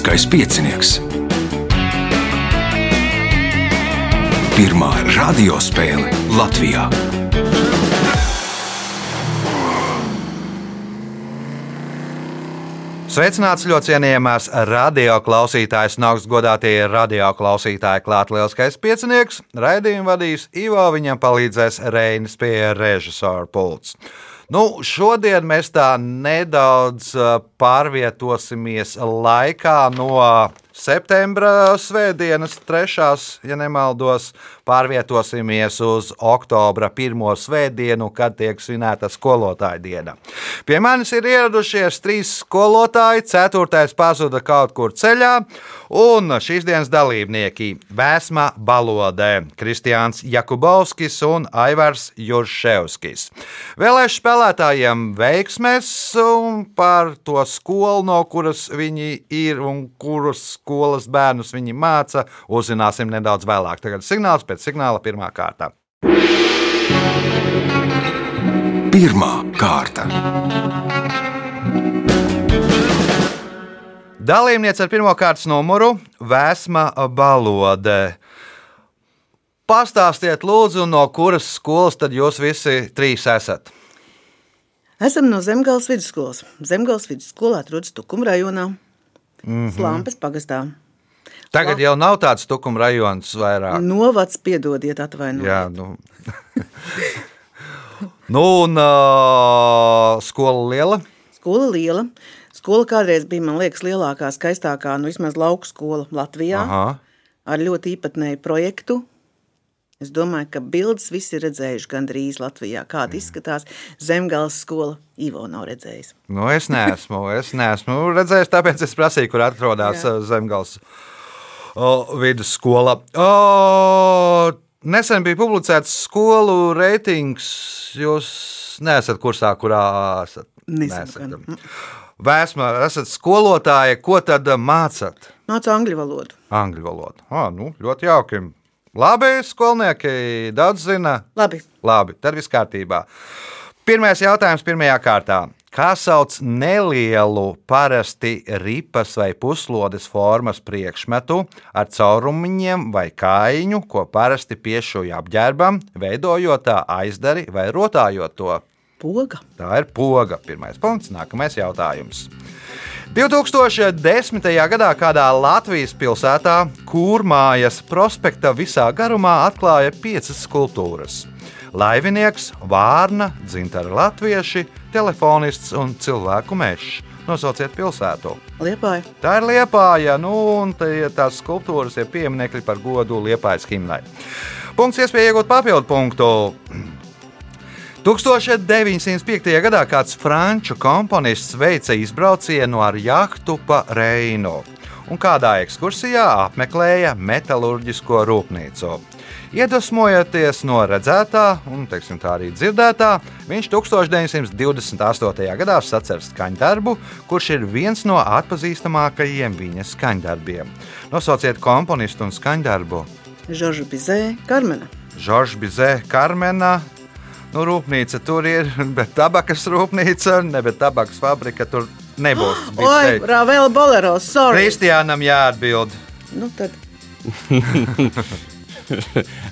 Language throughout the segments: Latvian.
Lieliskais piecinieks. Pirmā radiospēle Latvijā. Sveicināts ļoti cienījamās radio klausītājas, un augstgadātie radio klausītāji, klāt lielskais piecinieks. Raidījumu vadīs Ivo, viņam palīdzēs Reinis pie režisora pults. Nu, šodien mēs tā nedaudz pārvietosimies laikā no septembra svētdienas, trešās, ja nemaldos, pārvietosimies uz oktobra pirmo svētdienu, kad tiek svinēta skolotāja diena. Pie manis ir ieradušies trīs skolotāji, ceturtais pazuda kaut kur ceļā, un šīs dienas dalībnieki - Vēsma Balodē, Kristiāns Jakubovskis un Aivars Jurševskis. Vēlēšu spēlētājiem veiksmēs par to skolu, no kuras viņi ir un kurus skolas bērnus viņi māca, uzzināsim nedaudz vēlāk. Tagad signāls pēc signāla pirmā kārta. Pirmā kārta. Dalībniece ar pirmā kārtas numuru - Vēsma Balode. Pastāstiet, lūdzu, no kuras skolas tad jūs visi trīs esat? Esam no Zemgājas vidusskolas. Zemgājas vidusskola atrodas Tukuma rajonā, mm -hmm. Slampas pagastā. Tagad jau nav tāds tukuma rajons vairāk. Novads, piedodiet, atvainojiet. Jā, nu. nu un uh, skola liela? Skola liela. Skola kādreiz bija, man liekas, lielākā, skaistākā, nu vismaz lauku skola Latvijā. Aha. Ar ļoti īpatnēju projektu. Es domāju, ka bildes visi ir redzējuši gandrīz Latvijā. Kāda izskatās Zemgājas skola, Ivo nav redzējis. Nu, es neesmu, es neesmu redzējis, tāpēc es prasīju, kur atrodas Zemgājas vidusskola. O, nesen bija publicēts skolu reitings. Jūs neesat kursā, kurā esat? Nesam, Vēsmā, esat skolotāja, ko tad mācāt? Mācu angļu valodu. Angļu valodu. Ah, nu, ļoti jauki. Labi, skolnieki daudz zina. Labi. Labi, tad viss kārtībā. Pirmais jautājums pirmajā kārtā. Kā sauc nelielu, parasti ripas vai puslodes formas priekšmetu ar caurumiņiem vai kājiņu, ko parasti piešūj apģērbam, veidojot tā aizdari vai rotājot to? Poga. Tā ir poga. Pirmais punkts, nākamais jautājums. 2010. gadā kādā Latvijas pilsētā Kūrmājas prospekta visā garumā atklāja piecas skulptūras. Laivinieks, vārna, dzintara latvieši, telefonists un cilvēku mežs. Nosauciet pilsētu. Liepāja. Tā ir Liepāja, nu, un tās skulptūras ir pieminekļi par godu Liepājas himnai. Punkts iespēja iegūt papildu punktu. 1905. gadā kāds franču komponists veica izbraucienu ar jahtu pa Reinu un kādā ekskursijā apmeklēja metālurģisko rūpnīcu. Iedvesmojoties no redzētā un teiksim, arī dzirdētā, viņš 1928. gadā sacēla skaņdarbu, kurš ir viens no atpazīstamākajiem viņa skaņdarbiem. Nosauciet komponistu un skaņdarbu. Žorža Bizē, Karmena. Žorža Bizē, Karmena. Nu, rūpnīca tur ir, bet tabakas rūpnīca, ne bet tabakas fabrika tur nebūs. Oi, Ravel Bolero, sorry. Kristiānam jāatbild. Nu tad.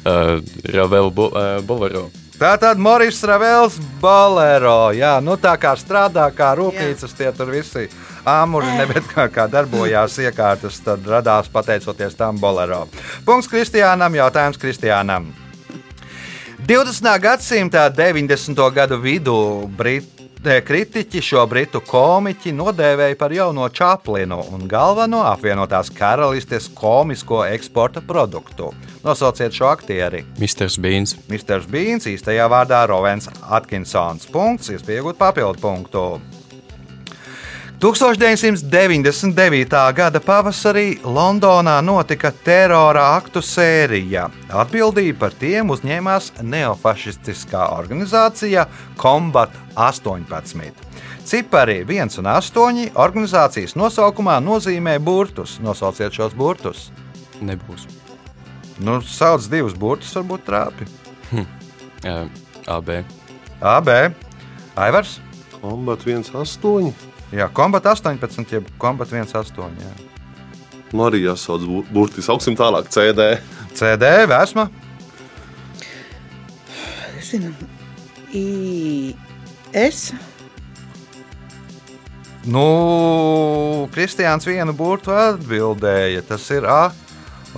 uh, Ravel Bo, uh, Bolero. Tā tad Moris Ravels Bolero. Jā, nu tā kā strādā kā rūpnīcas, tie tur visi āmuri, nebet kā, kā darbojās iekārtas, tad radās pateicoties tam Bolero. Punkts Kristiānam, jautājums Kristiānam. 20. gadsimta 90. gadu vidū Brit kritiķi šo britu komiķi nodēvēja par jauno Čaplinu un galveno apvienotās karalistes komisko eksporta produktu. Nosauciet šo aktieri. Mr. Beans. Mr. Beans īstajā vārdā Rovens Atkinsons. Punkts, iespējot papildu punktu. 1999. gada pavasarī Londonā notika terora aktu sērija. Atbildību par tiem uzņēmās neofašistiskā organizācija Combat 18. Cipari 1 un 8 organizācijas nosaukumā nozīmē burtus. Nosauciet šos burtus. Nebūs. Nu, sauc divus burtus, varbūt trāpi. Hm. Uh, AB. AB. Aivars. Kombat 1,8. Jā, kombat 18, jeb kombat 1,8. Jā. Marija sauc bu- burtiski. Augsim tālāk CD. CD, vēsma. Zinu, I, S, Nu, Kristiāns vienu burtu atbildēja. Tas ir A,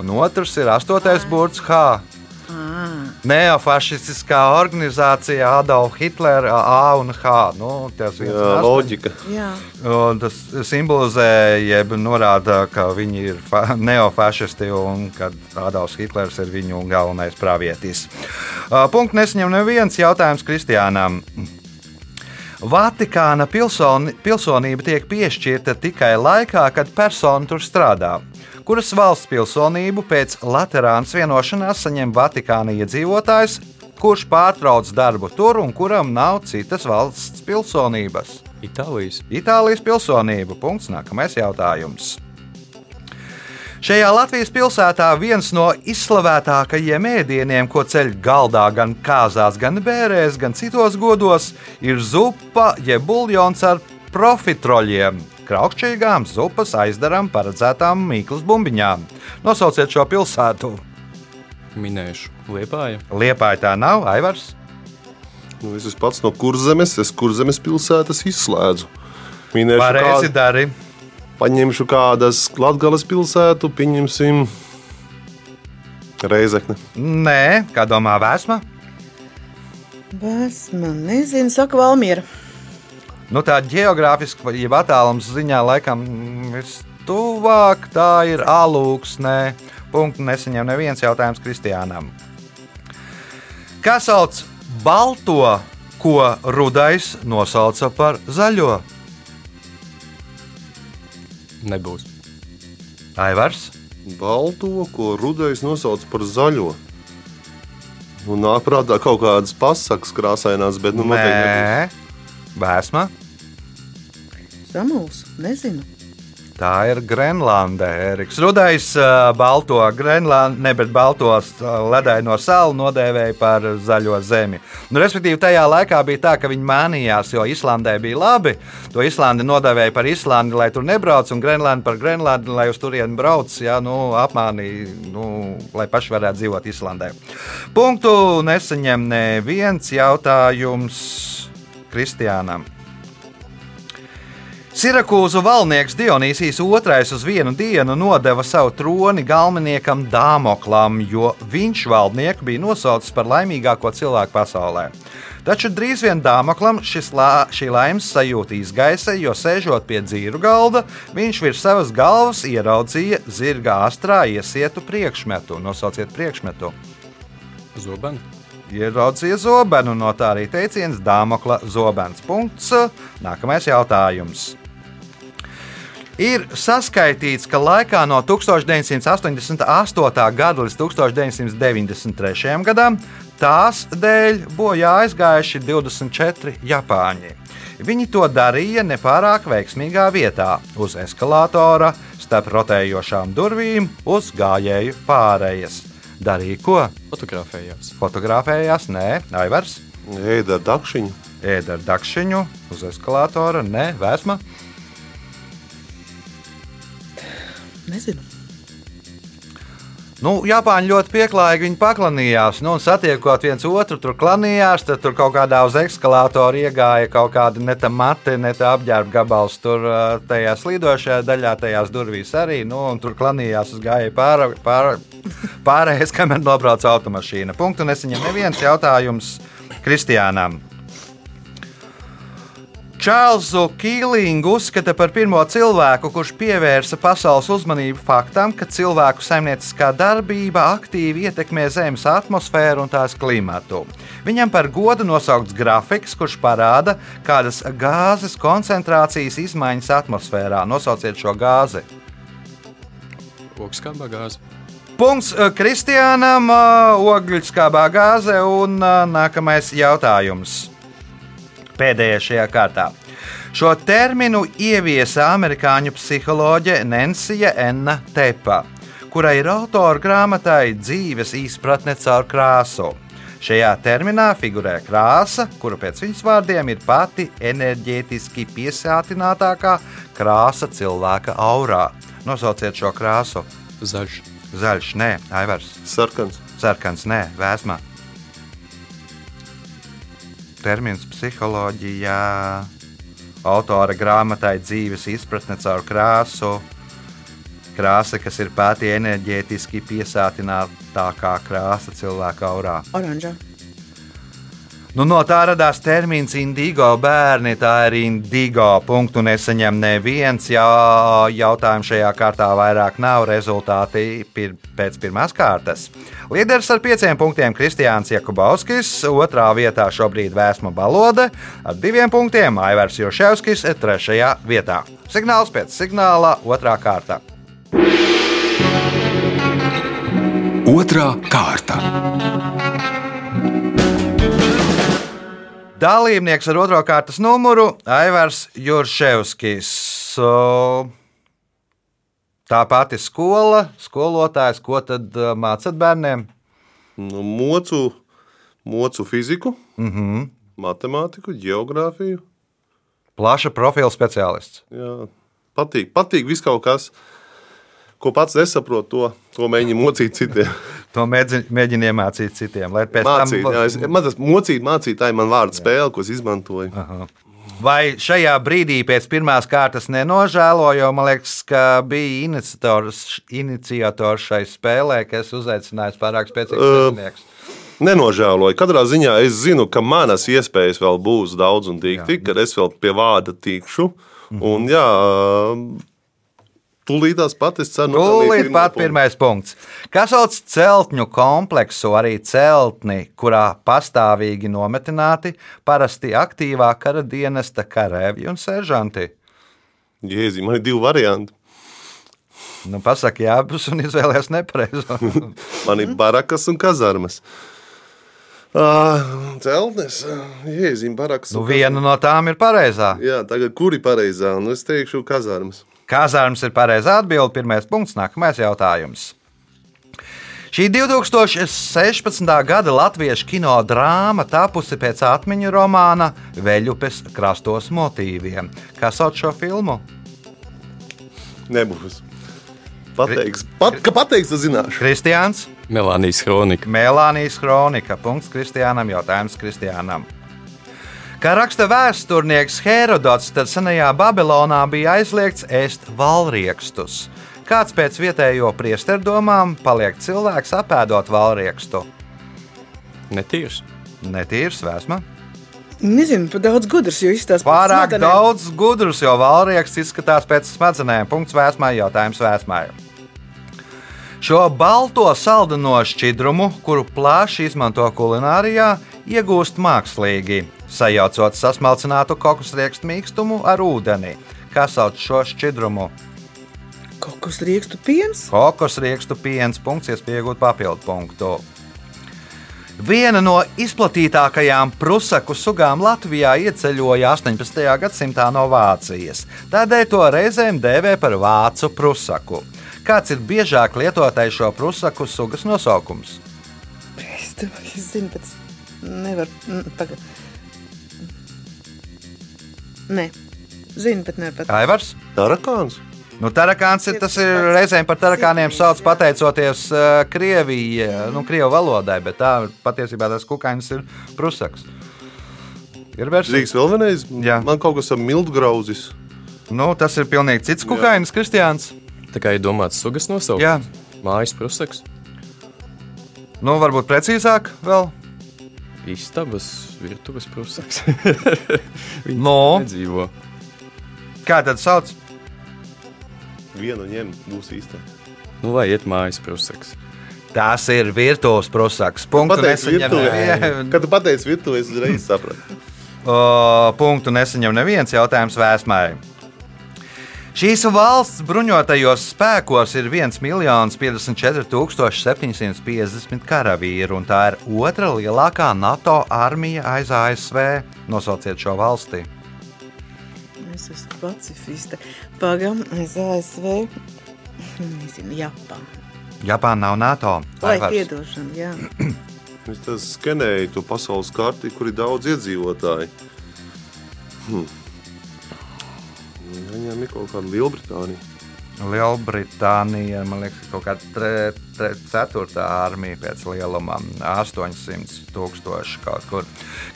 un otrs ir astotais burts H. Neofašistiskā organizācija Adolfa Hitlera A un H. Nu, tas astoņi. loģika. jā, Un tas simbolizē, jeb norāda, ka viņi ir fa- neofašisti un ka Adolfs Hitlers ir viņu galvenais pravietis. Punkts nesaņem neviens jautājums Kristiānam. Vatikāna pilsoni, pilsonība tiek piešķirta tikai laikā, kad persona tur strādā. Kuras valsts pilsonību pēc Latvijas vienošanās saņem Vatikāna iedzīvotājs, kurš pārtrauc darbu tur un kuram nav citas valsts pilsonības? Itālijas. Itālijas pilsonība. Punkts. Nākamais jautājums. Šajā Latvijas pilsētā viens no izslavētākajiem ēdieniem, ko ceļ galdā gan kāzās, gan bērēs, gan citos godos, ir zupa jeb buļļons ar profitroļiem. Kraukšķīgām zupas aizdarām paredzētām mīklas bumbiņām. Nosauciet šo pilsētu. Minēšu Liepāju. Liepāja tā nav, Aivars. Nu, es esmu pats no kurzemes, es kurzemes pilsētas izslēdzu. Minēšu, Pareizi kādu, dari. paņemšu kādas Latvijas pilsētu, pieņemsim Reizekne. Nē, kā domā vēsma? Bas, man nezinu, saka Valmiera. Nu, tā geogrāfiski, jeb attālums ziņā, laikam vistuvāk tā ir alūksnē. Punktu nesaņem neviens jautājums Kristiānam. Kā sauc balto, ko rudais nosauca par zaļo? Nebūs. Aivars. Balto, ko rudais nosauc par zaļo. Nu, nāk prātā kaut kādas pasakas krāsainās, bet nu, noteikti. Nē, vēsma. Samuls, nezinu. Tā ir Grenlande. Eriks Rudais, ā, balto Grenlandi, ne bet baltos ā, ledaino salu nodēvēja par zaļo zemi. Nu, respektīvi, tajā laikā bija tā, ka viņi mānījās, jo Islandē bija labi. To Islandi nodēvēja par Islandi, lai tur nebrauc, un Grenlandi par Grenlandi, lai uz turieni brauc. Jā, nu, apmānīja, nu, lai paši varētu dzīvot Islandē. Punktu nesaņem neviens jautājums Kristiānam. Sirakūzu valnieks Dionīsijas II uz vienu dienu nodeva savu troni galvenajam Dāmoklam, jo viņš valdnieku bija nosaucis par laimīgāko cilvēku pasaulē. Taču drīz vien Dāmoklam šis lā, šī laimes sajūta izgaisa, jo sēžot pie dzīru galda, viņš virs savas galvas ieraudzīja zirga astrā iesietu priekšmetu. Nosauciet priekšmetu. Zobeni. Ieraudzīja zobenu, no tā arī teiciens Dāmokla zobens. Punkts. Nākamais jautājums. Ir saskaitīts, ka laikā no 1988. gada līdz 1993. gadam tās dēļ bojā aizgājuši 24 japāņi. Viņi to darīja nepārāk veiksmīgā vietā, uz eskalātora, starp rotējošām durvīm, uz gājēju pārējas. Darīja ko? Fotografējās. Fotografējās, nē, Aivars, Ēda ar dakšiņu. ēda ar dakšiņu, uz eskalātora, nē, vēsma. Nezinu. Nu, Japāņi ļoti pieklājīgi viņi paklanījās, nu, satiekot viens otru, tur klanījās, tad tur kaut kādā uz eskalātora iegāja kaut kāda ne tā mate, ne tā apģērba gabals. Tur tajā slīdošajā daļā, tajās durvīs arī, nu, tur klanījās gāja pār, pār, pārējais, kamēr nobrauca automašīna. Punktu nesaņem neviens jautājums Kristiānam. Čārlzu Kīlingu uzskata par pirmo cilvēku, kurš pievērsa pasaules uzmanību faktam, ka cilvēku saimnieciskā darbība aktīvi ietekmē Zemes atmosfēru un tās klimatu. Viņam par godu nosaukts grafiks, kurš parāda, kādas gāzes koncentrācijas izmaiņas atmosfērā. Nosauciet šo gāzi. Okskābā gāze. Punkts eh, Kristiānam, eh, ogļuskābā gāze un eh, nākamais jautājums. Pēdējais šajā kārtā. Šo terminu ieviesa amerikāņu psiholoģe Nensija Enna Tepa, kurai ir autora grāmatai Dzīves izpratne caur krāsu. Šajā terminā figurē krāsa, kura pēc viņas vārdiem ir pati enerģētiski piesātinātākā krāsa cilvēka aurā. Nosauciet šo krāsu. Zaļš. Zaļš, nē, aivars. Sarkans. Sarkans, nē, vēsmā. Termins psiholoģijā. Autora grāmatai dzīves izpratne caur krāsu. Krāsa, kas ir pētī enerģētiski piesātinātākā krāsa cilvēka aurā. Oranžā. Nu, no tā radās termins indigo bērni. Tā ir indigo. Punktu nesaņem neviens. Jā, jautājumu šajā kārtā vairāk nav. Rezultāti pir pēc pirmās kārtas. Līderis ar pieciem punktiem Kristiāns Jakubauskis, otrā vietā šobrīd Vēsma Balode, ar diviem punktiem Aivars Joševskis, trešajā vietā. Signāls pēc signāla, otrā kārta. Otra kārta. Dalībnieks ar otro kārtas numuru Aivars Jurševskis. Tā pati skola, skolotājs, ko tad uh, mācāt bērniem? Nu, mocu, mocu fiziku, Mm -hmm. matemātiku, geogrāfiju. Plaša profila speciālists. Jā, patīk, patīk viss kaut kas, ko pats nesaprotu, to, to mēģinu mocīt citiem. To mēģi- mēģina iemācīt citiem. lai pēc Mācīt, jā, es, tam, man tas mocīt, mācīt, tā ir man vārdu spēle, ko es izmantoju. vai šajā brīdī pēc pirmās kārtas nenožēlo, jo man liekas, ka bija iniciators, iniciators šai spēlē, kas uzaicināja pārāk spēcīgus Ă, uh, Nenožēloju. Katrā ziņā es zinu, ka manas iespējas vēl būs daudz un dikti, kad es vēl pie vārda tikšu. Un, jā, tūlītās pat es ceru, Tūlīt pirmo pat punktu. pirmais punkts. Kas sauc celtņu kompleksu, arī celtni, kurā pastāvīgi nometināti parasti aktīvā kara dienesta karēvi un seržanti? Jēzi, man ir divi varianti. Nu, pasaki, jā, abus un izvēlējies nepareizo. Man ir barakas un kazarmas. Uh, celtnes, jēzīm, barakas. nu, viena no tām ir pareizā. Jā, tagad kuri pareizā? Nu, es teikšu, kazarmas. Kazārms ir pareizā atbilde. Pirmais punkts, nākamais jautājums. Šī 2016. gada latviešu kino drāma tapusi pēc atmiņu romāna Veļupes krastos motīviem. Kā sauc šo filmu? Nebūs. Pateiks, pat, ka pateiks, tas zināšu. Kristiāns, Melānijas kronika. Melānijas kronika. Punkts Kristiānam, jautājums Kristiānam. Kā raksta vēsturnieks Herodots, tad senajā Babilonā bija aizliegts ēst valriekstus. Kāds pēc vietējo priesteru domām paliek cilvēks apēdot valriekstu? Netīrs. Netīrs vēsma. Nezinu, par daudz gudrs, jo izstāsta Pārāk daudz gudrus, jo valrieksts izskatās pēc smadzenēm. Punkts vēsmai, jautājums vēsmai. Šo balto saldino šķidrumu, kuru plāši izmanto kulinārijā, iegūst mākslīgi, sajaucot sasmalcinātu kokosriekstu mīkstumu ar ūdeni. Kā sauc šo šķidrumu? Kokos riekstu piens. Kokosriekstu piens, punkts, iegūt papildu punktu. Viena no izplatītākajām prusaku sugām Latvijā ieceļoja 18. gadsimtā no Vācijas. Tādēļ to reizēm dēvē par vācu prusaku. Kāds ir biežāk lietotais šo prusaku sugas nosaukums? Es domāju, bet es nevaru. mm, Tagad. Nē, zinu, bet ne pat. Aivars? Tarakāns. Nu, tarakāns ir tas ir reizēm par tarakāniem sauc pateicoties uh, Krievijai, nu, Krievu valodai, bet tā patiesībā tas kukainis ir prusaks. Ir versija. Drīkst vēl vienreiz? Jā. Man kaut kas ar miltu grauzis. Nu, tas ir pilnīgi cits kukainis, Kristiāns. Tā kā ir domāts sugas nosaukums. Jā, Mājas prusaks, nu, varbūt precīzāk vēl. Istabas, virtuves prusaks. No, Nedzīvo. kā tad sauc? Vienu ņem, būs īsta. Nu, lai iet mājas prusaks. Tas ir virtuves prusaks. Punktu Pateic nesaņem virtuvē. Kad tu pateici virtuvē, es uzreiz sapratu. O, Punktu nesaņem neviens jautājums vēsmai. Šīs valsts bruņotajos spēkos ir 1 54 750 karavīru, un tā ir otra lielākā NATO armija aiz ASV. Nosauciet šo valsti. Es esmu pacifista. Pagam, es ASV. Nezinu, Japāna. Japāna nav NATO. Lai Aivars. piedošana, jā. Es tas skenēju to pasaules karti, kur ir daudz iedzīvotāji. Hmm. Viņam ir kaut kāda Lielbritānija. Lielbritānija, man liekas, kaut kāda tre, tre, ceturtā armija pēc lieluma - 800 tūkstoši kaut kur.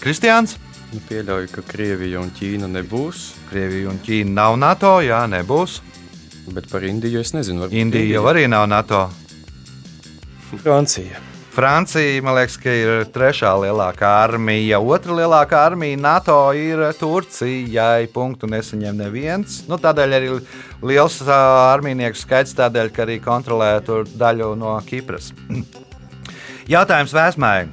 Kristiāns, Nu, pieļauju, ka Krievija un Ķīna nebūs, Krievija un Ķīna nav NATO, jā, nebūs. bet par Indiju es nezinu. Indija jau arī nav NATO. Francija. Francija, man liekas, ka ir trešā lielākā armija. Otra lielākā armija NATO ir Turcijai. Punktu nesaņem neviens. Nu, tādēļ arī liels ā, armijnieku skaits, tādēļ, ka arī kontrolē daļu no Kipras. Jautājums vēsmai.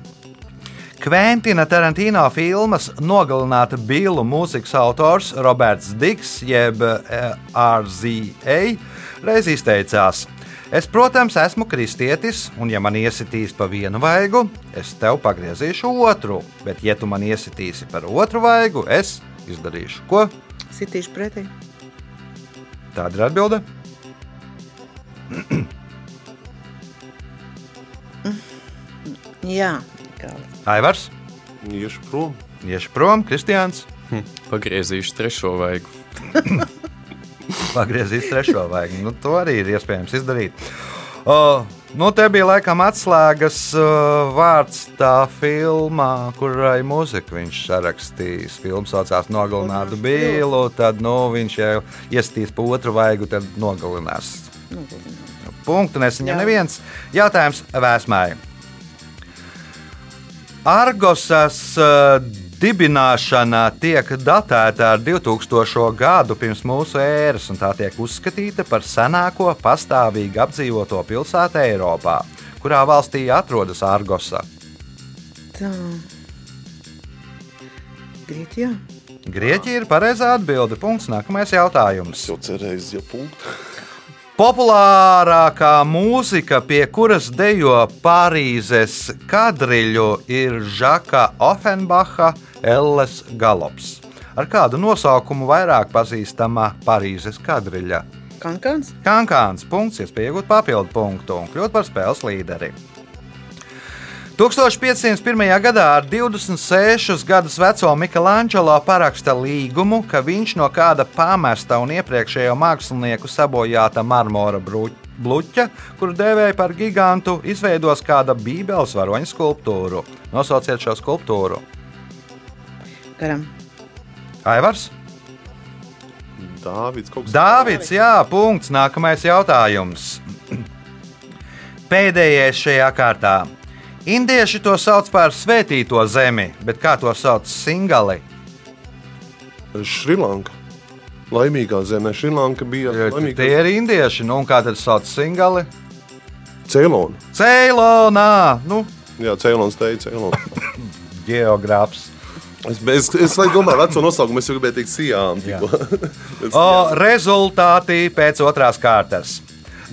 Kventina Tarantino filmas Nogalināta Bīlu mūzikas autors Roberts Diks, jeb RZA, reiz izteicās: Es, protams, esmu kristietis, un, ja man iesitīs pa vienu vaigu, es tev pagriezīšu otru, bet, ja tu man iesitīsi par otru vaigu, es izdarīšu ko? Sitīšu pretī. Tāda ir atbilde. Jā, Aivars, Iešu prom. iešu prom, Kristiāns. Pagriezīšu trešo vaigu. Pagriezīs trešo vaigu. Nu, to arī ir iespējams izdarīt. O, nu, te bija laikam atslēgas uh, vārds tā filmā, kurai mūziku viņš sarakstījis. Filma saucās Nogalinātu Bīlu. Tad nu, viņš jau iestīs pa otru vaigu, tad nogalinās. Punktu nesaņem Jā. neviens. Jautājums vēsmai. Argosas uh, dibināšana tiek datēta ar 2000. gadu pirms mūsu ēras, un tā tiek uzskatīta par senāko pastāvīgi apdzīvoto pilsētu Eiropā. Kurā valstī atrodas Argosa? tā. Grieķijā? Grieķija ir pareizā atbilde. Punkts. Nākamais jautājums. Es jau cerēju, uz jau punktu. Populārākā mūzika, pie kuras dejo Parīzes kadriļu, ir Žaka Offenbacha Elles Galops. Ar kādu nosaukumu vairāk pazīstama Parīzes kadriļa? Kankāns? Kankāns punkts, iespēja iegūt papildu punktu un kļūt par spēles līderi. 1501. gadā ar 26 gadus veco Michelangelo paraksta līgumu, ka viņš no kāda pamesta un iepriekšējo mākslinieku sabojāta marmora bluķa, kuru dēvēja par gigantu, izveidos kāda bībeles varoņa skulptūru. Nosauciet šo skulptūru. Garam. Aivars? Dāvids Dāvids, jā, punkts. Nākamais jautājums. Pēdējais šajā kārtā. Indieši to sauc par svētīto zemi, bet kā to sauc Singali? Šrilanka. Laimīgā zemē Šrilanka bija Tie laimīgā ir indieši, nu un kā tad sauc Singali? Ceilona. Ceilonā, nu, Jā, Ceilons teica, Ceilona. geogrāfs. Es, es, es domāju, veco nosaukumu es jau gribēju teikt Sijām. O, rezultāti pēc otrās kārtas.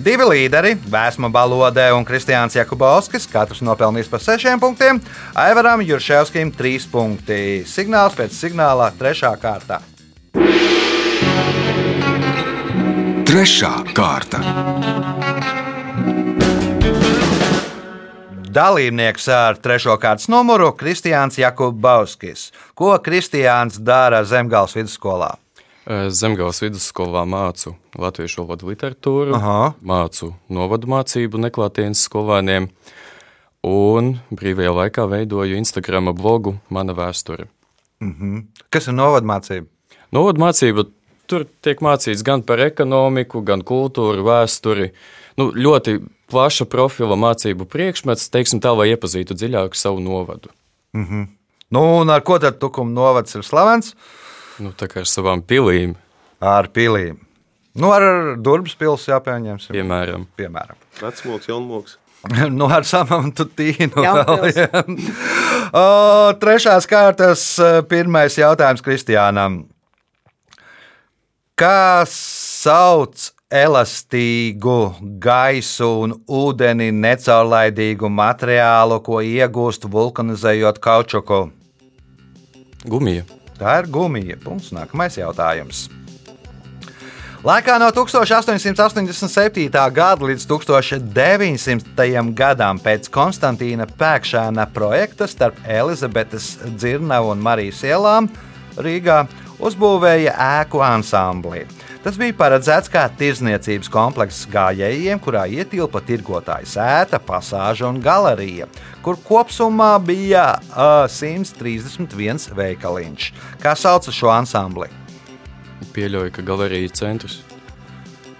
Divi līderi, Vēsma Balodē un Kristiāns Jakubovskis, katrs nopelnījis par sešiem punktiem, Aivaram Jurševskim trīs punkti. Signāls pēc signāla trešā kārtā. Trešā kārta. Dalībnieks ar trešo kārtas numuru - Kristiāns Jakubovskis. Ko Kristiāns dara Zemgāles vidusskolā? Zemgājas vidusskolā mācu latviešu valodu literatūru, Aha. mācu novadu mācību neklātienes skolēniem, un brīvajā laikā veidoju Instagram blogu Mana vēsture. Kas ir novadmācība? Novadu mācība tur tiek mācīts gan par ekonomiku, gan kultūru, vēsturi. Nu, ļoti plaša profila mācību priekšmets, teiksim tā, lai iepazītu dziļāk savu novadu. Nu, un ar ko tad Tukuma novads ir slavens? Nu, tā kā ar savām pilīm, Ar pilīm. Nu, ar Durbas pilsētu jāpieņemsim. piemēram. Piemēram. Vecmoks, jaunmoks. nu, ar samantu tīnu. Jaunpils. vēl, jā. O, Trešās kārtas eh, pirmais jautājums Kristiānam. Kā sauc elastīgu gaisu un ūdeni necaurlaidīgu materiālu, ko iegūst vulkanizējot kaučuku? Gumija. Tā ir gumija. Punkts. Nākamais jautājums. Laikā no 1887. gada līdz 1900. gadam pēc Konstantīna Pēkšāna projekta starp Elizabetes Dzirnavu un Marijas ielām Rīgā uzbūvēja ēku ansambli. Tas bija paredzēts kā tirzniecības komplekss gājējiem, kurā ietilpa tirgotāja sēta, pasāža un galerija, kur kopumā bija uh, 131 veikaliņš. Kā sauc šo ansambli? Pieļauju, ka galerija ir centrs.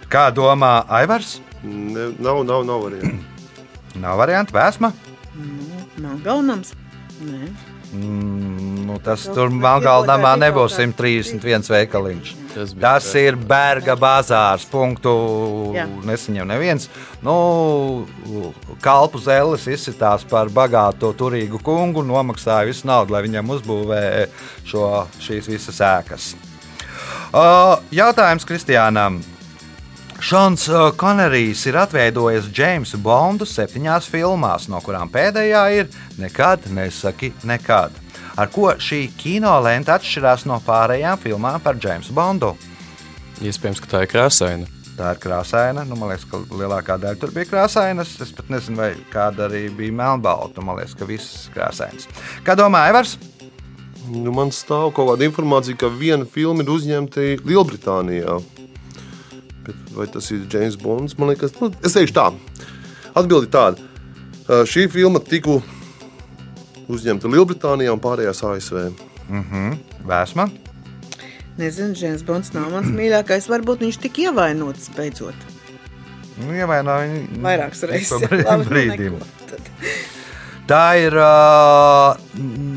Kā domā Aivars? Ne, nav, nav, nav arī. Nav variantu vēsma. Nav gaunams. Nē. Mm, nu, tas Jau tur tirgotāji nebūs tirgotāji. 131 veikaliņš. Tas Tas ir Berga bazārs. Punktu Jā. nesaņem neviens. Nu, kalpu zēlis izsitās par bagātu, turīgu kungu, nomaksāja visu naudu, lai viņam uzbūvē šo, šīs visas ēkas. Uh, Jautājums Kristiānam. Šons Konerijs ir atveidojis Jamesu Bondu septiņās filmās, no kurām pēdējā ir Nekad nesaki nekad. Ar ko šī kinolenta atšķirās no pārējām filmām par Jamesu Bondu? Iespējams, ka tā ir krāsaina. Tā ir krāsaina. Nu, man liekas, ka lielākā daļa tur bija krāsainas. Es pat nezinu, vai kāda arī bija melnbalta. Man liekas, ka viss ir krāsains. Kā domā Evers? Nu, man stāv kaut kāda informācija, ka viena filma ir uzņemta Lielbritānijā. Vai tas ir James Bonds? Man liekas, nu, es teikšu tā. Atbildi tāda. Uh, Šī filma tika uzņemta Lielbritānijā un pārējās ASV. Vēsma. Nezinu, Džēns Bonds nav mans mīļākais. Varbūt viņš tik ievainots beidzot. Nu, ievainoja viņu Vairākas reizes. pa brī- Labi, nu brīdim. Tā ir. mm,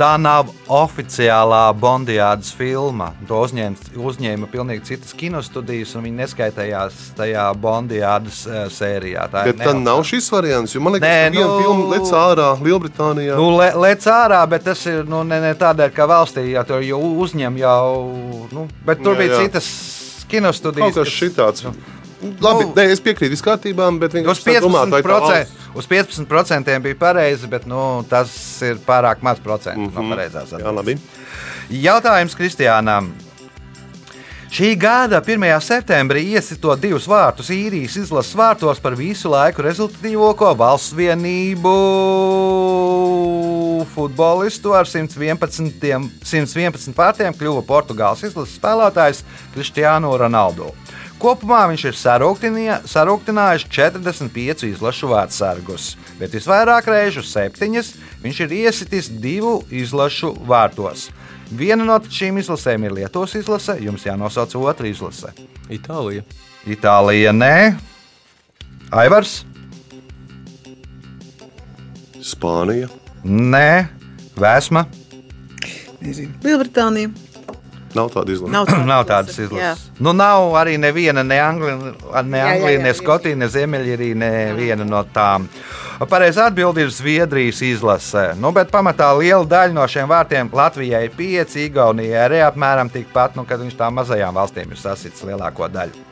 Tā nav oficiālā Bondijādas filma. To uzņēma, uzņēma pilnīgi citas kinostudijas, un viņi neskaitījās tajā Bondijādas ā, sērijā. Tā Bet tā nav šis variants. Jo man liekas, ka viena nu- filma lec ārā Lielbritānijā. Nu, le, lec ārā, bet tas ir nu, ne, ne tādēļ, ka valstī jau tur jau uzņem jau. Nu, bet tur Jā, bija jā. citas kinostudijas. Kaut kas šitāds. Labi, Nu, nē, es piekrītu, viss kārtībā, bet Uz vai tā 15%, valsts- uz 15% bija pareizi, bet nu, tas ir pārāk maz procentu mm -hmm. no Mhm. pareizās labi. Jautājums Kristiānam. Šī gada 1. septembrī iesito divus vārtus īrijas izlases vārtos par visu laiku rezultatīvāko valsts vienību futbolistu ar 111, tiem- 111 vārtiem kļuva Portugāles izlases spēlētājs Cristiano Ronaldo. Kopumā viņš ir sarūktinājis 45 izlašu vārdsargus, bet visvairāk reižu septiņas viņš ir iesitis divu izlašu vārtos. Viena no šīm izlasēm ir Lietuvas izlase, jums jānosauc otra izlase. Itālija. Itālija nē, Aivars Spānija. nē, Vēsma Nezinu. Lielbritānija. Nav tāda izlase. Nav, tāda nav tādas izlase. izlases. Nu, nav arī neviena, ne Anglija, ne, jā, ne. Skotija, ne Ziemeļīrija, neviena no tām. Pareizā atbilde ir Zviedrijas izlase. Nu, bet pamatā liela daļa no šiem vārtiem Latvijai ir pieci, Igaunijai arī apmēram tikpat, nu, kad viņš tām mazajām valstīm ir sasits lielāko daļu.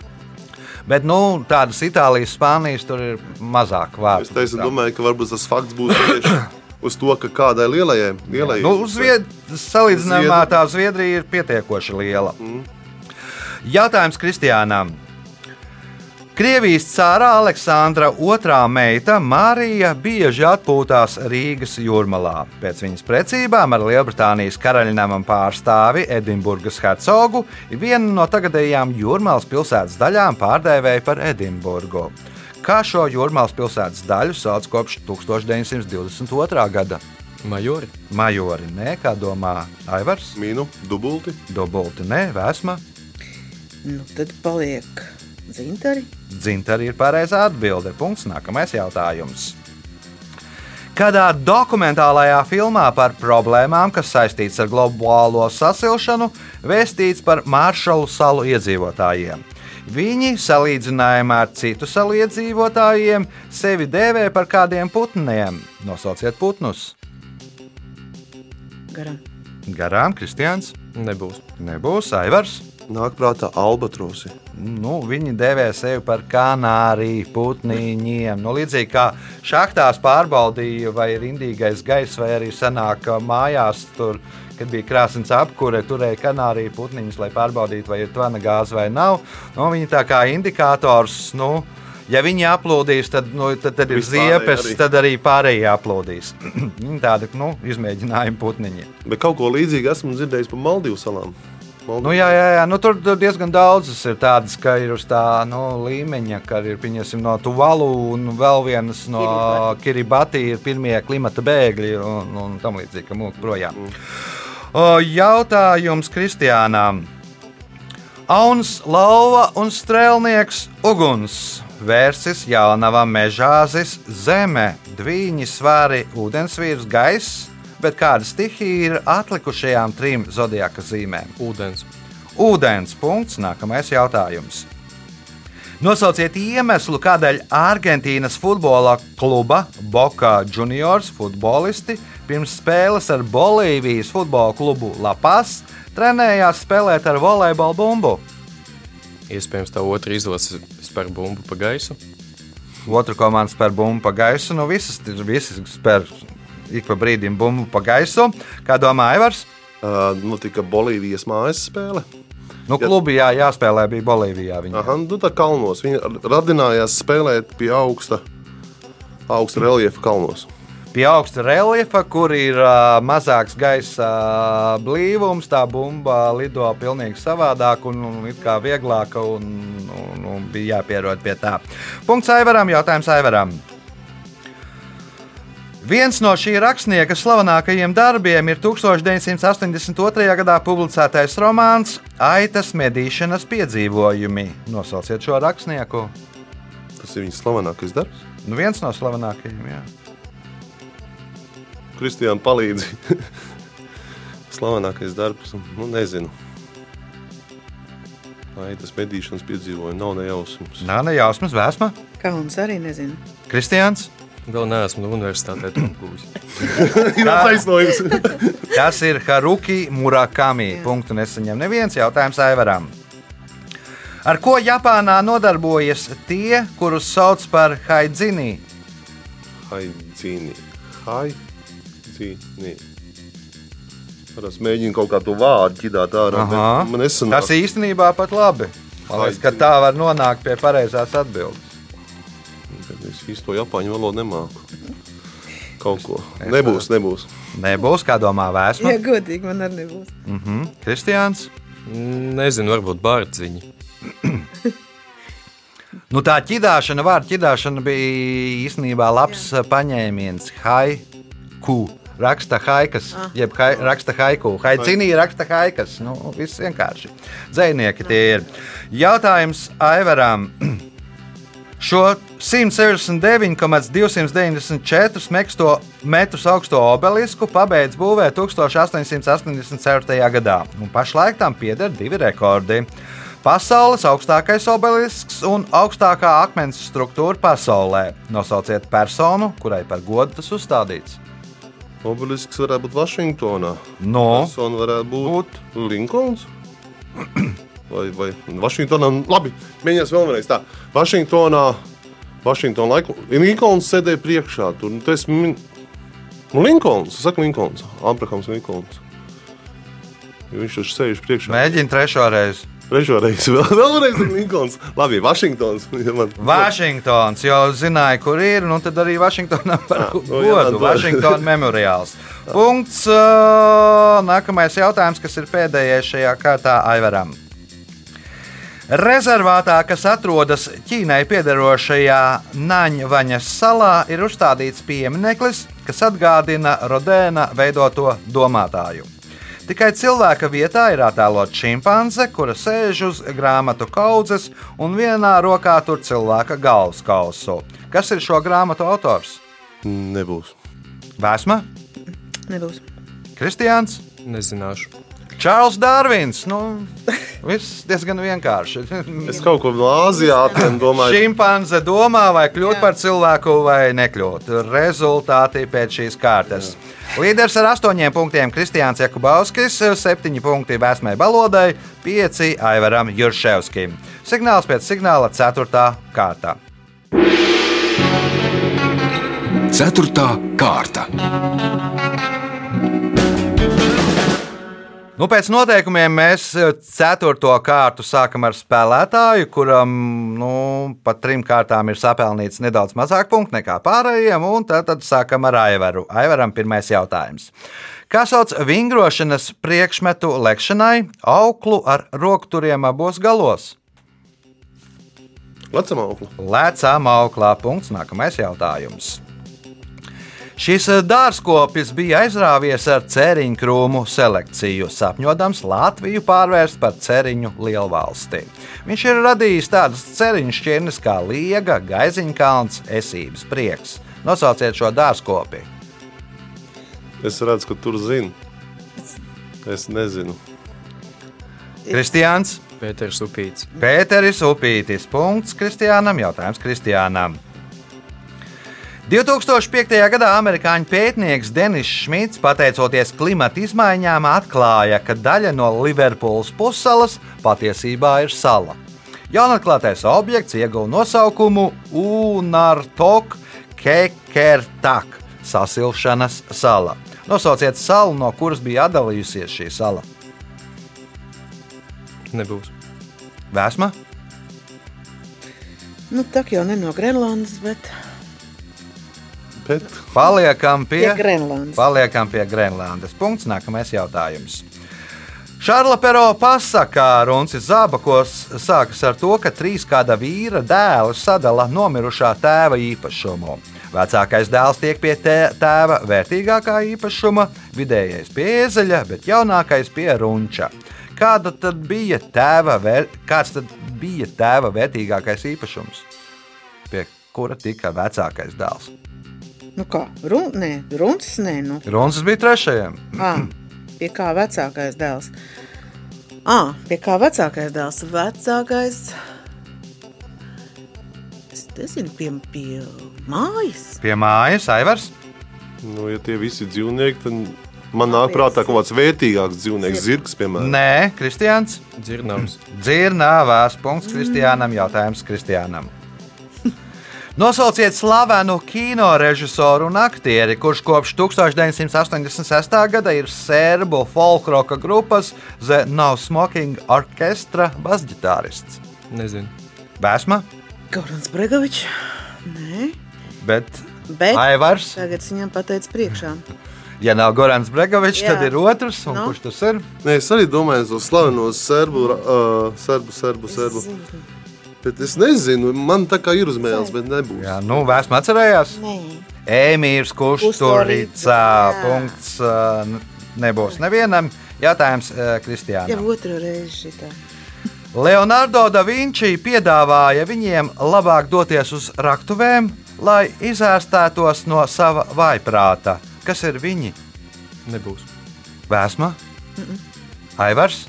Bet nu, tādas Itālijas, Spānijas tur ir mazāk Es vārdu. teicu, domāju, ka varbūt tas fakts būs tieši uz to, ka kādai lielajai, lielajai Nu, Zvied... Salīdzinājumā Zviedri- tā Zviedrija ir pietiekoši liela. Jautājums Kristiānam. Krievijas cārā Aleksandra otrā meita Marija bieži atpūtās Rīgas jūrmalā. Pēc viņas precībām ar Lielbritānijas karaļnamam pārstāvi Edinburgas hercogu viena no tagadējām jūrmālas pilsētas daļām pārdēvēja par Edinburgu. Kā šo jūrmālas pilsētas daļu sauc kopš 1922. gada? Majori. Majori, nē, kā domā Aivars, mīnu, dubulti. Dubulti, nē, Vēsma. Nu, tad paliek dzintari. Dzintari ir pareizā atbilde. Punkts. Nākamais jautājums. Kādā dokumentālajā filmā par problēmām, kas saistītas ar globālo sasilšanu, vēstīts par Maršalu salu iedzīvotājiem. Viņi, salīdzinājumā ar citu salu iedzīvotājiem, sevi dēvē par kādiem putniem. Nosauciet putnus. Garām. Garām, Kristians, Nebūs. nebūs Aivars. Nāk prātā albatrosi. Nu, viņi devē sevi par kanāriju putniņiem. Nu, līdzīgi kā šachtās pārbaudīja, vai ir indīgais gaiss, vai arī senāk ā, mājās, tur, kad bija krāsnes apkūre, turēja kanāriju putniņus, lai pārbaudītu, vai ir tvana gāze vai nav. Nu, viņi tā kā indikators. Nu, Ja viņi aplūdīs, tad, nu, tad, tad ir ziepes, arī. tad arī pārējie aplūdīs. Viņi tādi nu, izmēģinājumi putniņi. Bet kaut ko līdzīgu esmu dzirdējis par Maldīvu salām. Nu, jā, jā, jā. Nu, tur tur diezgan daudzas ir tādas, ka ir uz tā nu, līmeņa, ka ir pieņemsim no Tuvalu un vēl vienas no Kiribati ir pirmie klimata bēgļi un, un tam līdzīgi, ka mūk projām. O, Jautājums Kristiānām. Auns, lauva un strēlnieks uguns. Vērsis jaunava mežāzis, zeme, dviņi, svari, ūdensvīrs, gaiss, bet kāda stihija ir atlikušajām trim zodiaka zīmēm? Ūdens. Ūdens punkts, nākamais jautājums. Nosauciet iemeslu, kādēļ Argentīnas futbola kluba Boca Juniors futbolisti pirms spēles ar Bolīvijas futbola klubu Lapas trenējās spēlēt ar volejbola bumbu. Iespējams, tā otra izlase spēr bumbu pa gaisu. Otra komanda spēr bumbu pa gaisu. Nu, visas, visas spēr ik pa brīdim bumbu pa gaisu. Kā domā Aivars? Uh, nu, tika Bolīvijas mājas spēle. Nu, klubi jā, jāspēlē bija Bolīvijā. Viņa. Aha, nu, tā kalnos. Viņi radinājās spēlēt pie augsta, augsta reljefa kalnos. Pie augsta reljefa, kur ir uh, mazāks gaisa uh, blīvums, tā bumba lido pilnīgi savādāk un, un it kā vieglāka. Un, un, un bija jāpierod pie tā. Punkts Aivaram, jautājums Aivaram. Viens no šī rakstnieka slavenākajiem darbiem ir 1982. gadā publicētais romāns Aitas medīšanas piedzīvojumi. Nosauciet šo rakstnieku. Tas ir viņas slavenākais darbs. Nu, viens no slavenākajiem. Jā. Kristiāna palīdzi. slavenākais darbs. Nu, nezinu. Ai, tas medīšanas piedzīvojums nav nejausmas. Nā, ne jausmas, vēsma. Kauns arī nezinu. Kristians. Vēl neesmu no universitātē to apgūlis. Ir taisnojums. Tas ir Haruki Murakami. Punktu nesaņem neviens jautājums Aivaram. Ar ko Japānā nodarbojas tie, kurus sauc par haidzinī? Haidzīni. Haidzīni. Es mēģinu kaut kā to vārdu ķidāt ārā. Tas īstenībā pat labi. Man liekas, ka tā var nonākt pie pareizās atbildes. Es īsto japāņu valodu nemāku. Kaut ko. Nebūs, nebūs. Nebūs, kā domā vēsma. Ja godīgi man arī nebūs. Mhm. Kristiāns. Nezinu, varbūt bārciņi. Nu, tā ķidāšana, vārdu ķidāšana bija īstenībā labs Jā. paņēmiens. Haiku. Raksta haikas, jeb hai, raksta haiku. Haicīnī raksta haikas. Nu, viss vienkārši. Dzēnieki tie ir. Jautājums Aivaram. Šo 169,294 meksto metrus augsto obelisku pabeidz būvēt 1887. gadā, un pašlaik tam pieder divi rekordi. Pasaules augstākais obelisks un augstākā akmens struktūra pasaulē. Nosauciet personu, kurai par godu tas uzstādīts. Obelisks varētu būt Vašingtonā. No, Persona varētu būt Linkolns. Vai, vai Vašingtonā? Labi, mēģināsim vēlreiz tā. Vašingtonā, Vašingtonā laiku Linkolns sēdēja priekšā. Tur nu, tas min... nu, Linkolns, es saku Linkolns, Abrahams Linkolns. Viņš tur sēž priekšā. mēģini trešo reizi. Trešo reizi vēl, vēlreiz ir Linkolns. Labi, Vašingtons. Ja man... Vašingtons jau zināja, kur ir, nu tad arī Vašingtonam par Ah, nu, godu. jā, Vašingtona memoriāls. Punkts. Nākamais jautājums, kas ir pēdējais šajā kārtā Aivaram. Rezervātā, kas atrodas Ķīnai piederošajā Naņvaņas salā, ir uzstādīts piemineklis, kas atgādina Rodēna veidoto domātāju. Tikai cilvēka vietā ir attēlot šimpanze, kura sēž uz grāmatu kaudzes un vienā rokā tur cilvēka galvas kausu. Kas ir šo grāmatu autors? Nebūs. Vēsma, Nebūs. Kristians, Nezināšu. Čārls Dārvins. Nu, viss diezgan vienkārši. Es kaut ko Āzijas domāju. Šimpanze domā, vai kļūt Jā. par cilvēku vai nekļūt. Rezultāti pēc šīs kārtas. Līderis ar astoņiem punktiem Kristiāns Jakubauskis, septiņi punkti Vēsmai Balodai, pieci Aivaram Jurševskim. Signāls pēc signāla ceturtā kārtā. Ceturtā kārta. Nu, pēc noteikumiem mēs eh, ceturto kārtu sākam ar spēlētāju, kuram nu, pat trim kārtām ir sapelnīts nedaudz mazāk punktu nekā pārējiem. un Tad, tad sākam ar Aivaru. Aivaram pirmais jautājums. Kā sauc vingrošanas priekšmetu lekšanai auklu ar rokturiem abos galos? Lecam auklu. Lēcām auklā. Punkts. Nākamais jautājums. Šis dārzkopis bija aizrāvies ar ceriņu krūmu selekciju, sapņodams Latviju pārvērst par ceriņu lielvalsti. Viņš ir radījis tādas ceriņu šķirnes kā liega, gaiziņkalns, esības prieks. Nosauciet šo dārzkopi. Es redzu, ka tur zinu. Es nezinu. Kristiāns, Pēters Upīts. Pēteris Upītis. Punkts Kristiānam. Jautājums Kristiānam. 2005. gadā amerikāņu pētnieks Denis Šmits, pateicoties klimata izmaiņām, atklāja, ka daļa no Liverpūles pussalas patiesībā ir sala. Jaunatklātais objekts ieguva nosaukumu Unartok Kekertak - sasilšanas sala. Nosauciet salu, no kuras bija atdalījusies šī sala. Nebūs. Vēsma? Nu, tā jau ne no Grenlandes, bet Bet Paliekam pie, pie Grenlandes. Paliekam pie Grenlandes. Punkts. Nākamais jautājums. Šarla Pero pasakā Runcis Zābakos sākas ar to, ka trīs kāda vīra dēli sadala nomirušā tēva īpašumu. Vecākais dēls tiek pie tē- tēva vērtīgākā īpašuma, vidējais pie ēzeļa, bet jaunākais pie runča. Kāda tad bija tēva, vēr... Kāds tad bija tēva vērtīgākais īpašums, pie kura tika vecākais dēls? Nu kā, run, nē, runcis, nē, nu. Runcis bija trešajam. À, pie kā vecākais dēls? À, pie kā vecākais dēls? Vecākais. Es nezinu, pie, pie mājas. Pie mājas, Aivars. nu, ja tie visi dzīvnieki, tad man nāk prātā kaut kāds vērtīgāks dzīvnieks, zirgs, piemēram. Nē, Kristians. Dzirnavs. Dzirnavās. Punkts Kristiānam. Jautājums Kristiānam. Nosauciet slavenu kino režisoru un aktieri, kurš kopš 1986. gada ir serbu folkloka grupas The No Smoking Orchestra basģitārists. Nezinu. Vēsma, Gorans Bregovičs. Nē, bet bet Aivars. tagad viņam pateicu priekšā. Ja nav Gorans Bregovičs, tad ir otrs. Un Nu? kurš tas ir? Nē, es arī domāju, uz slavenos serbu, uh, serbu, serbu, serbu. Bet es nezinu, man tā kā ir uzmēles, bet nebūs. Jā, nu, vēsma atcerējās. Nē, Emīls Kusturīca. Punkts nebūs nevienam. Jautājums uh, jau Kristiānam. otru reizi šitā. Leonardo da Vinci piedāvāja viņiem labāk doties uz raktuvēm, lai izārstētos no sava vaiprāta. Kas ir viņi? Nebūs. Vēsma? Aivars?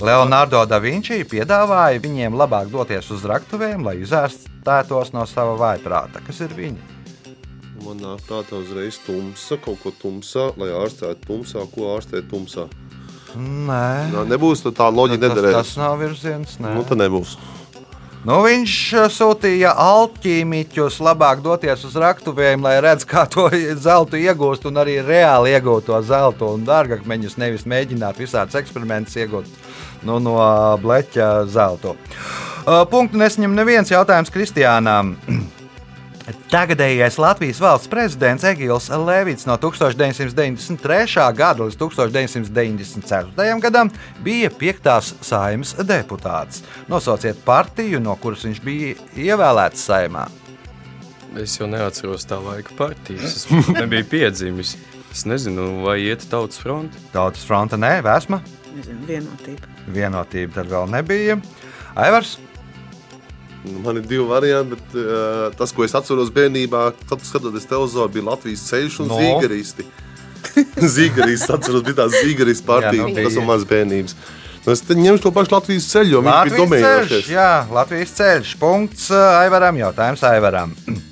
Leonardo da Vinci piedāvāja viņiem labāk doties uz raktuvēm, lai izārstētos no sava vaiprāta. Kas ir viņi? Man nāk prātā uzreiz tumsa, kaut ko tumsā, lai ārstētu tumsā, ko ārstēt tumsā. Nē, Nā, nebūs tā, tā loģika tas, nederēs. tas nav virziens. nē. Nu, tad nebūs. Nu, viņš uh, sūtīja alķīmiķus labāk doties uz raktuvēm, lai redzētu, kā to zeltu iegūst, un arī reāli iegūt to zeltu un dārgakmeņus, nevis mēģināt visādus eksperimentus iegūt nu, no bleķa zeltu. Uh, Punktu nesņem neviens jautājums Kristiānām. Tagadējais Latvijas valsts prezidents Egils Levits no 1993. gada līdz 1994. gadam bija piektās saimnes deputāts. Nosauciet partiju, no kuras viņš bija ievēlēts saimā. Es jau neatceros tā laika partijas. Es nebiju piedzimis. Es nezinu, vai iet tautas fronte. Tautas fronte nē, vēsma, Nezinu, vienotība. Vienotība tad vēl nebija. Aivars, Nu, Man ir divi varianti, bet uh, tas, ko es atceros bērnībā, kad skatoties televizoru, bija Latvijas ceļš un No. no. zīgaristi. zīgaristi, atceros, bija tā zīgaristu partija, Jā, nu nu, tas ir mans bērnības. Nu, es te ņemšu to pašu Latvijas ceļu, jo viņš bija domējošais. jā, Latvijas ceļš. Punkts uh, Aivaram, jautājums Aivaram.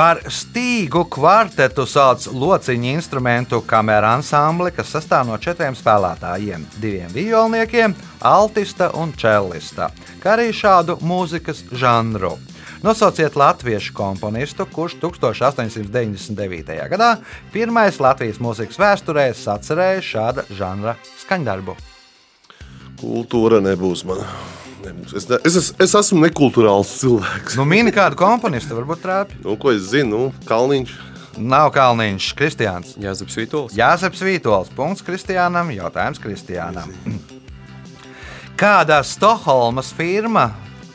Par stīgu kvartetu sauc lociņu instrumentu kameru ansambli, kas sastāv no četriem spēlētājiem - diviem violniekiem, altista un čellista, kā arī šādu mūzikas žanru. Nosauciet latviešu komponistu, kurš 1899. gadā pirmais Latvijas mūzikas vēsturē sacerēja šāda žanra skaņdarbu. Kultūra nebūs man. Es, es, es, es esmu nekulturāls cilvēks. Nu, mini kādu komponistu, varbūt trāpi. Nu, ko es zinu? Nu, Kalniņš. Nav Kalniņš, Kristiāns. Jāzeps Vitols. Jāzeps Vītols. Punkts Kristiānam. Jautājums Kristiānam. Kādā Stokholmas firma,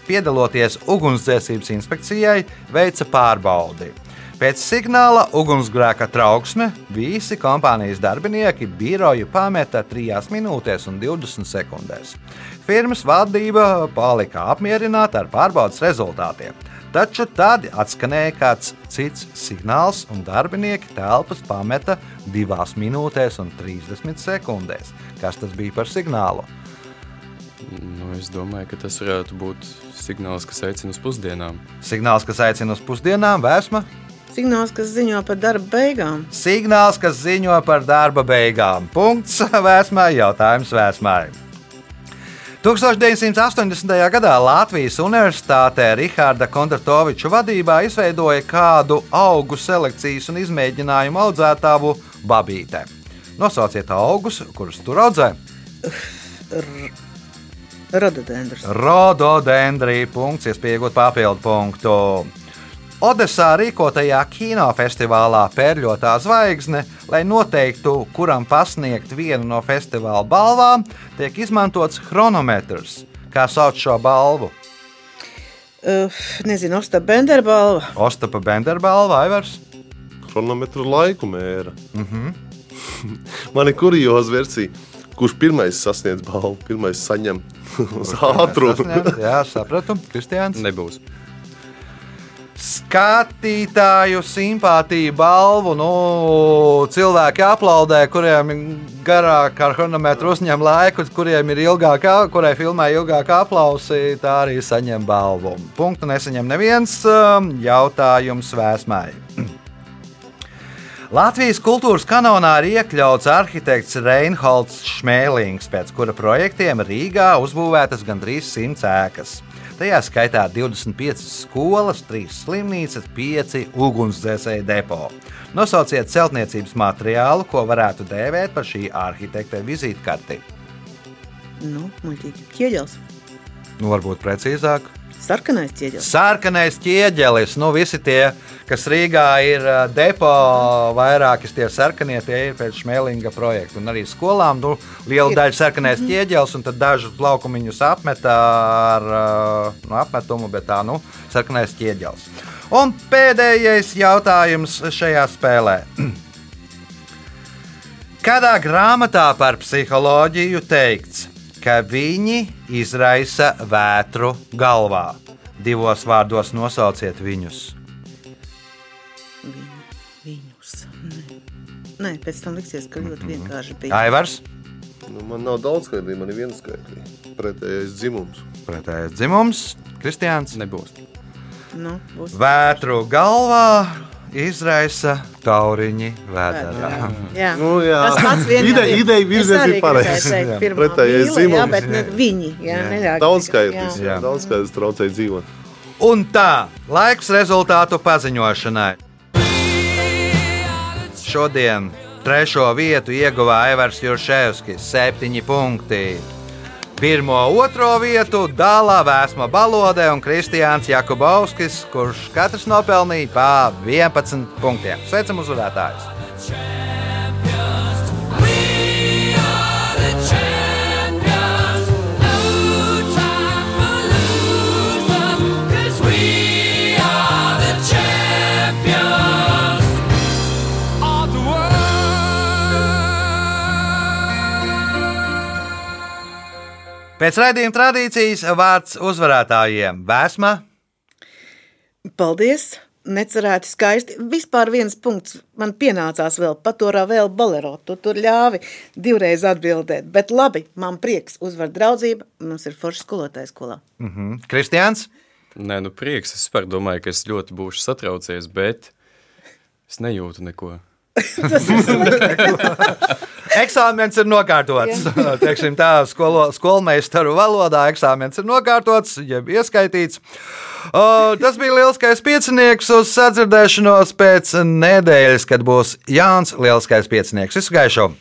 piedaloties ugunsdzēsības inspekcijai, veica pārbaudi? Pēc signāla ugunsgrēka trauksme visi kompānijas darbinieki biroju pameta 3 minūtēs un 20 sekundēs. Firmas valdība palika apmierināta ar pārbaudas rezultātiem. Taču tad atskanēja kāds cits signāls, un darbinieki telpas pameta 2 minūtēs un 30 sekundēs. Kas tas bija par signālu? Nu, es domāju, ka tas varētu būt signāls, kas aicina uz pusdienām. Signāls, kas aicina uz pusdienām, vēsma, Signāls, kas ziņo par darba beigām. signāls, kas ziņo par darba beigām. Punkts vēsmai, jautājums vēsmai. 1980. gadā Latvijas Universitātē Rahāda Kondratoviča vadībā izveidoja kādu augu selekcijas un izmēģinājumu audzētāju babītē. Nosauciet augus, kurus tur audzē. Rododendrs. Rododendrija punkts, iespējot papildu punktu. Odesā rīkotajā kinofestivālā Pērļotā zvaigzne, lai noteiktu, kuram pasniegt vienu no festivāla balvām, tiek izmantots chronometrs. Kā sauc šo balvu? Uh, nezinu, Osta Benderbalva. Ostapa Benderbalva, Aivars. Chronometru laiku mēra. Mm -hmm. Man ir kurioza versija. Kurš pirmais sasniedz balvu, pirmais saņem uz ātrumu? Jā, sapratu. Kristiāns. Nebūs. Skatītāju simpātiju balvu. Nu, cilvēki aplaudē, kuriem ir garāk ar chronometru uzņem laiku, kuriem ir ilgāk, kurai filmai ilgāk aplausi, tā arī saņem balvu. Punktu nesaņem neviens um, jautājums vēsmai. Latvijas kultūras kanonā ir iekļauts arhitekts Reinholds Šmēlings, pēc kura projektiem Rīgā uzbūvētas gandrīz 100 ēkas. Tajā skaitā 25 skolas, 3 slimnīcas, 5 ugunsdzēsēju depo. Nosauciet celtniecības materiālu, ko varētu dēvēt par šī arhitekta vizītkarti. Nu, muļķīgi. Ķieģels. Nu, varbūt precīzāk. Sarkanais ķieģels. Sarkanais ķieģelis, nu visi tie, kas Rīgā ir depo, vairākas tie sarkanie, tie ir pēc Šmēlinga projekta. Un arī skolām nu, liela Ir. daļa sarkanais ķieģelis, un tad dažus laukumiņus apmetā ar nu, apmetumu, bet tā, nu, sarkanais ķieģelis. Un pēdējais jautājums šajā spēlē. Kādā grāmatā par psiholoģiju teikts, ka viņi izraisa vētru galvā? Divos vārdos nosauciet viņus. Viņu, viņus. Nē. Nē, pēc tam liksies, ka ļoti vienkārši bija. Aivars, Nu, man nav daudz skaidrību, man ir viens skaidrība. Pretējais dzimums. pretējais dzimums, Kristians. Nebūs. Nu, būs Vētru galvā izraisa tauriņi vēdā. Jā, Nu, jā. tas pats vien Ideja- jau ir. ideja virziens ir pareizs. Jā. Pretējais mīla, Jā, bet ne viņi. Jā, Jā. jā. Jā. daudz skaidrs traucēja dzīvot. Un tā, laiks rezultātu paziņošanai. Šodien trešo vietu ieguva Aivars Jurševskis, septiņi punkti. Pirmo, otro vietu dālā Vēsma Balode un Kristiāns Jakubovskis, kurš katrs nopelnīja pa 11 punktiem. Sveicam uzvarētājus! Pēc raidījuma tradīcijas vārds uzvarētājiem - Vēsma, Paldies! Necerēti skaisti. Vispār viens punkts man pienācās vēl paturā vēl bolero. Tu tur ļāvi divreiz atbildēt. Bet labi, man prieks uzvar draudzība. Mums ir forši skolotāja skolā. mhm, Kristiāns, Nē, nu prieks. Es vispār domāju, ka es ļoti būšu satraucies, bet es nejūtu neko. Eksāmenis ir nokārtots. Teiksim tā, skolo, skolmeistaru valodā eksāmenis ir nokārtots, jeb ieskaitīts. O, tas bija lielskais piecinieks uz sadzirdēšanos pēc nedēļas, kad būs Jānis Lielskais piecinieks. Visu gaišu!